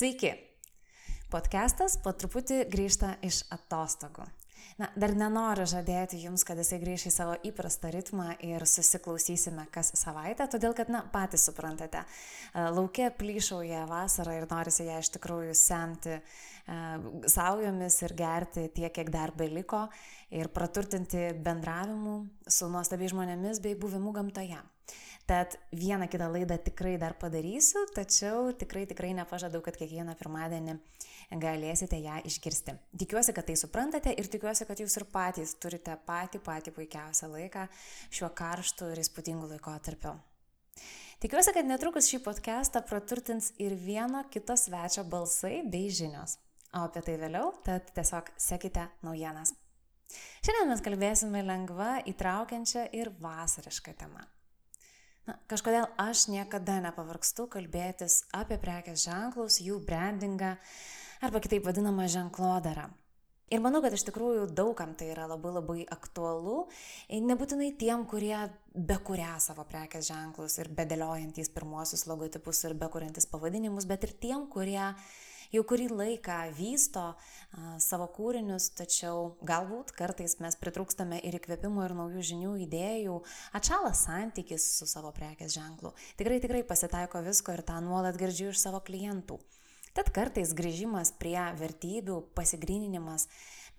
Sveiki. Podcastas po truputį grįžta iš atostogų. Na, dar nenoriu žadėti jums, kad jisai grįš į savo įprastą ritmą ir susiklausysime kas savaitę, todėl kad, na, patys suprantate, e, laukia plyšauja vasara ir norisi ją iš tikrųjų semti e, saujomis ir gerti tiek, kiek dar beliko ir praturtinti bendravimu su nuostabiai žmonėmis bei buvimu gamtoje. Tad vieną kitą laidą tikrai dar padarysiu, tačiau tikrai tikrai nepažadau, kad kiekvieną pirmadienį galėsite ją išgirsti. Tikiuosi, kad tai suprantate ir tikiuosi, kad jūs ir patys turite patį patį puikiausią laiką šiuo karštu ir įspūdingu laikotarpiu. Tikiuosi, kad netrukus šį podcastą praturtins ir vieno kito svečio balsai bei žinios. O apie tai vėliau, tad tiesiog sekite naujienas. Šiandien mes kalbėsime lengva, įtraukiančią ir vasarišką temą. Na, kažkodėl aš niekada nepavargstu kalbėtis apie prekės ženklus, jų brandingą arba kitaip vadinamą ženklodarą. Ir manau, kad iš tikrųjų daugam tai yra labai labai aktualu, nebūtinai tiem, kurie bekuria savo prekės ženklus ir bedėliojantys pirmosius logotipus ir bekuriantis pavadinimus, bet ir tiem, kurie jau kurį laiką vysto a, savo kūrinius, tačiau galbūt kartais mes pritrūkstame ir įkvėpimo, ir naujų žinių, idėjų, atšala santykis su savo prekės ženklu. Tikrai, tikrai pasitaiko visko ir tą nuolat girdžiu iš savo klientų. Tad kartais grįžimas prie vertybių, pasigryninimas,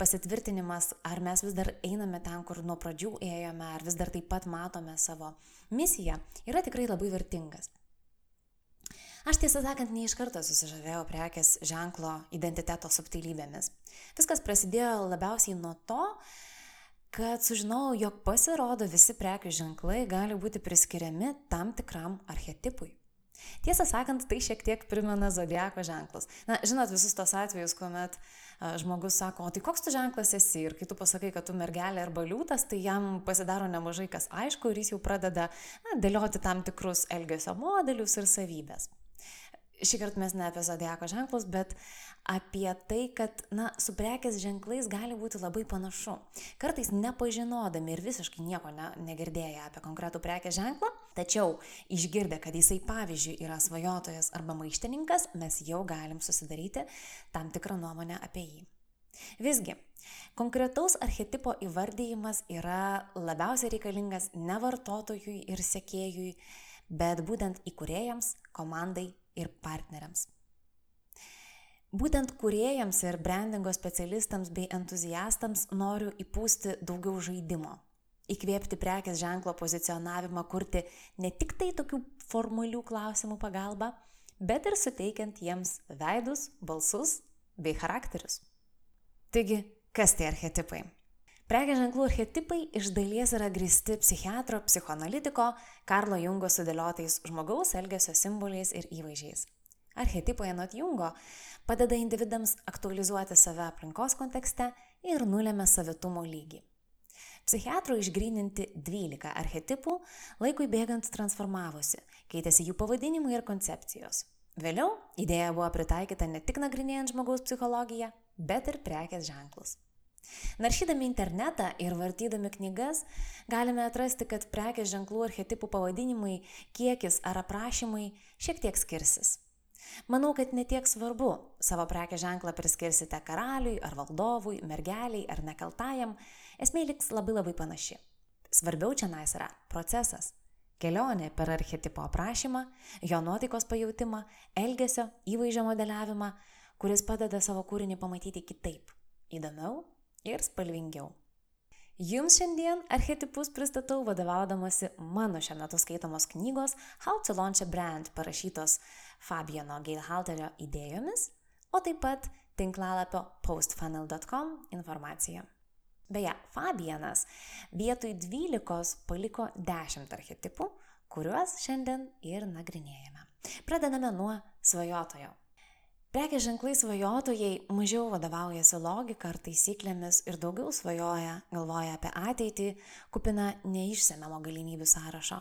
pasitvirtinimas, ar mes vis dar einame ten, kur nuo pradžių ėjome, ar vis dar taip pat matome savo misiją, yra tikrai labai vertingas. Aš tiesą sakant, ne iš karto susižavėjau prekės ženklo identiteto subtilybėmis. Viskas prasidėjo labiausiai nuo to, kad sužinojau, jog pasirodo visi prekių ženklai gali būti priskiriami tam tikram archetipui. Tiesą sakant, tai šiek tiek primena zodiako ženklus. Na, žinot visus tos atvejus, kuomet žmogus sako, o tai koks tu ženklas esi ir kai tu pasakai, kad tu mergelė arba liūtas, tai jam pasidaro nemažai kas aišku ir jis jau pradeda na, dėlioti tam tikrus elgesio modelius ir savybės šį kartą mes ne apie zodiako ženklus, bet apie tai, kad, na, su prekės ženklais gali būti labai panašu. Kartais nepažinodami ir visiškai nieko ne, negirdėję apie konkretų prekės ženklą, tačiau išgirdę, kad jisai pavyzdžiui yra svajotojas arba maištininkas, mes jau galim susidaryti tam tikrą nuomonę apie jį. Visgi, konkretaus archetipo įvardyjimas yra labiausiai reikalingas ne vartotojui ir sekėjui, bet būtent įkūrėjams, komandai ir partneriams. Būtent kuriejams ir brandingo specialistams bei entuziastams noriu įpūsti daugiau žaidimo, įkvėpti prekės ženklo pozicionavimą, kurti ne tik tai tokių formalių klausimų pagalba, bet ir suteikiant jiems veidus, balsus bei charakterius. Taigi, kas tie archetipai? Prekės ženklų archetipai iš dalies yra gristi psichiatro, psichoanalitiko Karlo Jungo sudėliotais žmogaus elgesio simboliais ir įvaizdžiais. Archetipai anot Jungo padeda individams aktualizuoti save aplinkos kontekste ir nulėmė savitumo lygį. Psichiatrų išgryninti 12 archetipų laikui bėgant transformavosi, keitėsi jų pavadinimai ir koncepcijos. Vėliau idėja buvo pritaikyta ne tik nagrinėjant žmogaus psichologiją, bet ir prekės ženklus. Naršydami internetą ir vartydami knygas galime atrasti, kad prekės ženklų archetipų pavadinimai, kiekis ar aprašymai šiek tiek skirsis. Manau, kad netiek svarbu savo prekės ženklą priskirsite karaliui ar valdovui, mergeliai ar nekaltajam, esmė liks labai labai panaši. Svarbiau čia nais yra procesas. Kelionė per archetipo aprašymą, jo nuotaikos pajūtimą, elgesio, įvaizdžio modeliavimą, kuris padeda savo kūrinį pamatyti kitaip, įdomiau ir spalvingiau. Jums šiandien archetipus pristatau vadovaudamasi mano šiuo metu skaitomos knygos How to Launch a Brand parašytos Fabiano Geilhalterio idėjomis, o taip pat tinklalapio postfunnel.com informacija. Beje, Fabianas vietoj 12 paliko 10 archetipų, kuriuos šiandien ir nagrinėjame. Pradedame nuo svajotojo. Prekės ženklai svajotojai mažiau vadovaujasi logika ar taisyklėmis ir daugiau svajoja, galvoja apie ateitį, kupina neišsemiamo galimybių sąrašo.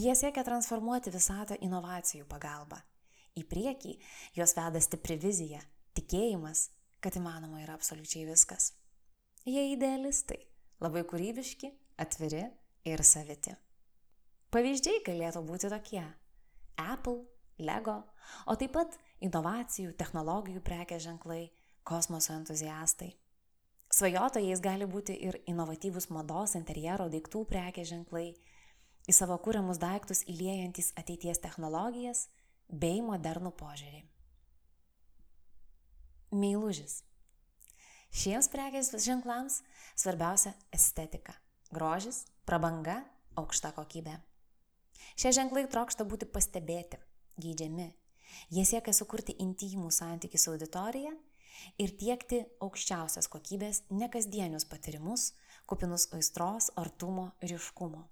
Jie siekia transformuoti visatą inovacijų pagalba. Į priekį juos veda stipri vizija, tikėjimas, kad įmanoma yra absoliučiai viskas. Jie idealistai, labai kūrybiški, atviri ir saviti. Pavyzdžiai galėtų būti tokie - Apple, Lego, o taip pat inovacijų, technologijų prekės ženklai, kosmoso entuziastai. Svajotojais gali būti ir inovatyvūs mados, interjero daiktų prekės ženklai, į savo kūriamus daiktus įliejantis ateities technologijas bei modernų požiūrį. Meilužis. Šiems prekės ženklams svarbiausia estetika - grožis, prabanga, aukšta kokybė. Šie ženklai trokšta būti pastebėti, geidžiami, Jie siekia sukurti intimų santykių su auditorija ir tiekti aukščiausias kokybės nekasdienius patyrimus, kupinus aistros, artumo, ryškumo.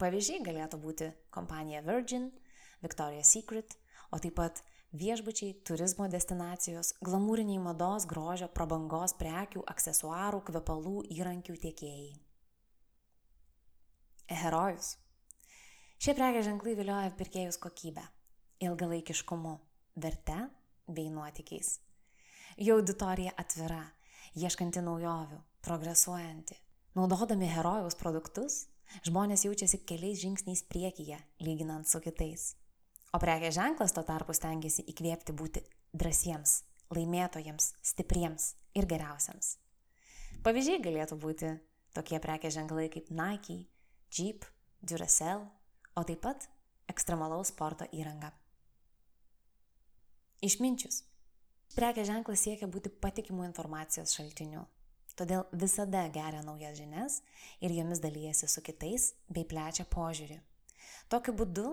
Pavyzdžiai galėtų būti kompanija Virgin, Victoria's Secret, o taip pat viešbučiai, turizmo destinacijos, glamūriniai mados, grožio, prabangos prekių, aksesuarų, kvepalų, įrankių tiekėjai. Herojus. Šie prekės ženklai vilioja pirkėjus kokybę ilgalaikiškumu, verte bei nuotykiais. Jo auditorija atvira, ieškanti naujovių, progresuojanti. Naudodami herojaus produktus, žmonės jaučiasi keliais žingsniais priekyje, lyginant su kitais. O prekės ženklas tuo tarpu stengiasi įkvėpti būti drąsiems, laimėtojams, stipriems ir geriausiams. Pavyzdžiai galėtų būti tokie prekės ženklai kaip Nike, Jeep, Duracell, o taip pat ekstremalaus sporto įranga. Išminčius. Prekės ženklas siekia būti patikimų informacijos šaltiniu. Todėl visada geria naujas žinias ir jomis dalyjasi su kitais bei plečia požiūrį. Tokiu būdu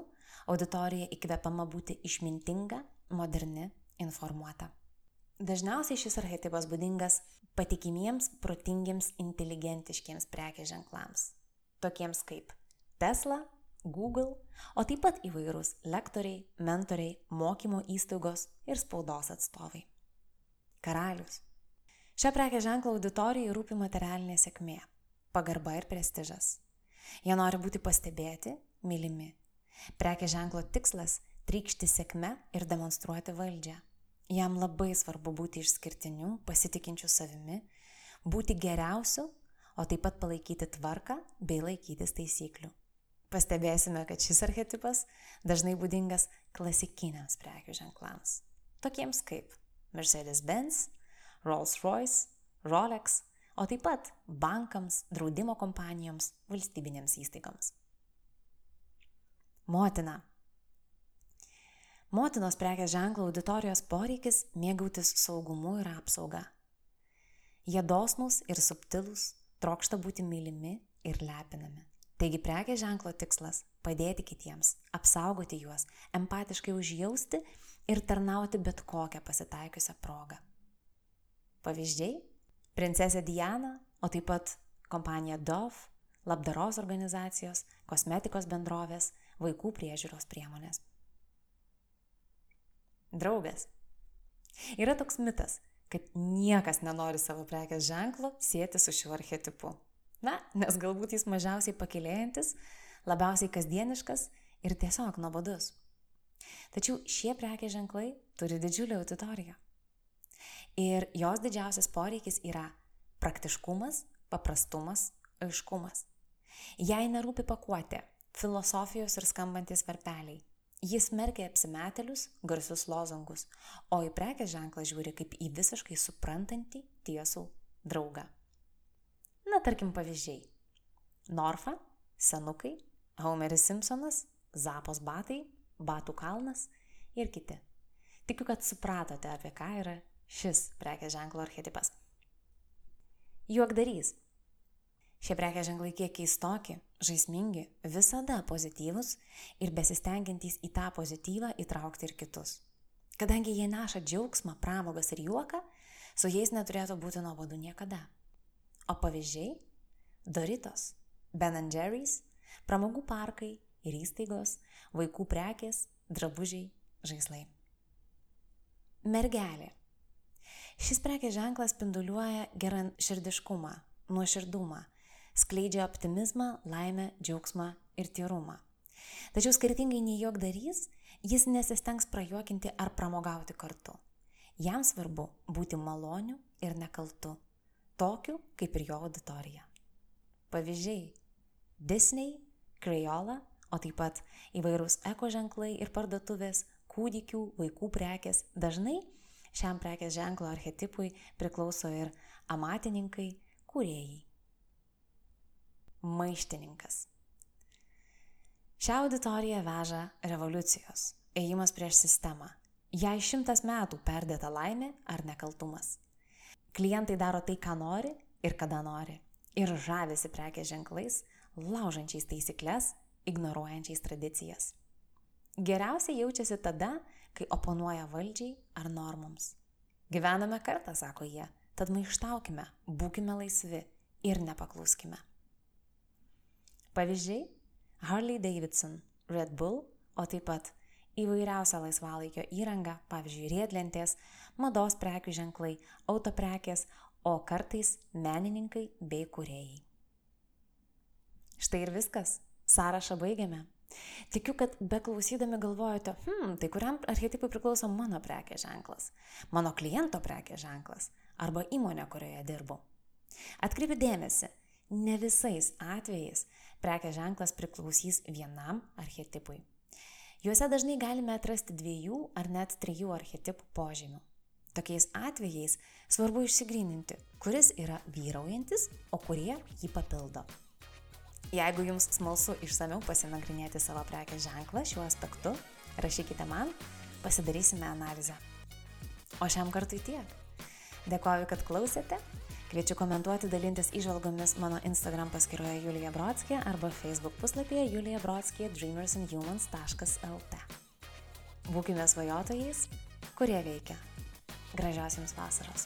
auditorija įkvepiama būti išmintinga, moderni, informuota. Dažniausiai šis archetipas būdingas patikimiems, protingiems, inteligentiškiems prekės ženklams. Tokiems kaip Tesla, Google, o taip pat įvairūs lektoriai, mentoriai, mokymo įstaigos ir spaudos atstovai. Karalius. Šią prekę ženklą auditorijai rūpi materialinė sėkmė, pagarba ir prestižas. Jie nori būti pastebėti, mylimi. Prekė ženklo tikslas - trykšti sėkme ir demonstruoti valdžią. Jam labai svarbu būti išskirtiniu, pasitikinčiu savimi, būti geriausiu, o taip pat palaikyti tvarką bei laikytis taisyklių. Pastebėsime, kad šis archetipas dažnai būdingas klasikiniams prekių ženklams, tokiems kaip Mercedes-Benz, Rolls-Royce, Rolex, o taip pat bankams, draudimo kompanijoms, valstybinėms įstaigoms. Motina. Motinos prekės ženklo auditorijos poreikis mėgautis saugumu ir apsauga. Jie dosnus ir subtilus, trokšta būti mylimi ir lepinami. Taigi prekės ženklo tikslas - padėti kitiems, apsaugoti juos, empatiškai užjausti ir tarnauti bet kokią pasitaikiusią progą. Pavyzdžiai - princesė Diana, o taip pat kompanija Dove, labdaros organizacijos, kosmetikos bendrovės, vaikų priežiūros priemonės. Draugas. Yra toks mitas, kad niekas nenori savo prekės ženklo sėti su šiuo archetipu. Na, nes galbūt jis mažiausiai pakilėjantis, labiausiai kasdieniškas ir tiesiog nuobodus. Tačiau šie prekės ženklai turi didžiulę auditoriją. Ir jos didžiausias poreikis yra praktiškumas, paprastumas, aiškumas. Jei nerūpi pakuotė, filosofijos ir skambantis verpeliai, jis merkia apsimetėlius, garsius lozungus, o į prekės ženklą žiūri kaip į visiškai suprantantį tiesų draugą. Tarkim, pavyzdžiai. Norfa, Senukai, Homeris Simpsonas, Zapos batai, Batų kalnas ir kiti. Tikiu, kad supratote, apie ką yra šis prekės ženklo archetipas. Juokdarys. Šie prekės ženklai kiek keistoki, žaismingi, visada pozityvus ir besistengiantys į tą pozityvą įtraukti ir kitus. Kadangi jie neša džiaugsmą, pramogas ir juoką, su jais neturėtų būti nuobodu niekada. O pavyzdžiai - Doritos, Ben Jerry's, pramogų parkai, ir įstaigos, vaikų prekės, drabužiai, žaislai. Mergelė. Šis prekės ženklas spinduliuoja geranširdiškumą, nuoširdumą, skleidžia optimizmą, laimę, džiaugsmą ir tyrumą. Tačiau skirtingai nei juokdarys, jis nesistengs prajuokinti ar pramogauti kartu. Jam svarbu būti maloniu ir nekaltu, tokiu kaip ir jo auditorija. Pavyzdžiai - Disney, Crayola, o taip pat įvairūs eko ženklai ir parduotuvės, kūdikių, vaikų prekės. Dažnai šiam prekės ženklo archetipui priklauso ir amatininkai, kūrėjai. Maištininkas. Šią auditoriją veža revoliucijos, ėjimas prieš sistemą. Jei šimtas metų perdėta laimė ar nekaltumas. Klientai daro tai, ką nori ir kada nori. Ir žavisi prekės ženklais, laužančiais taisyklės, ignoruojančiais tradicijas. Geriausiai jaučiasi tada, kai oponuoja valdžiai ar normoms. Gyvename kartą, sako jie, tad maištaukime, būkime laisvi ir nepakluskime. Pavyzdžiai Harley Davidson, Red Bull, o taip pat įvairiausia laisvalaikio įranga, pavyzdžiui, riedlentės, mados prekių ženklai, autoprekės, o kartais menininkai bei kuriejai. Štai ir viskas. Sąrašą baigiame. Tikiu, kad beklausydami galvojate, hmm, tai kuriam archetipui priklauso mano prekės ženklas, mano kliento prekės ženklas arba įmonė, kurioje dirbu. Atkreipiu dėmesį, ne visais atvejais prekės ženklas priklausys vienam archetipui. Juose dažnai galime atrasti dviejų ar net trijų archetipų požymių. Tokiais atvejais svarbu išsigryninti, kuris yra vyraujantis, o kurie jį papildo. Jeigu jums smalsu išsameu pasinagrinėti savo prekės ženklą šiuo aspektu, rašykite man, pasidarysime analizę. O šiam kartui tiek. Dėkoju, kad klausėte Kviečiu komentuoti, dalintis išvalgomis mano Instagram paskyroje Julija Brodskė arba Facebook puslapyje Julija Brodskė dreamersandhumans.lt. Būkime svajotojais, kurie veikia. Gražios jums vasaros.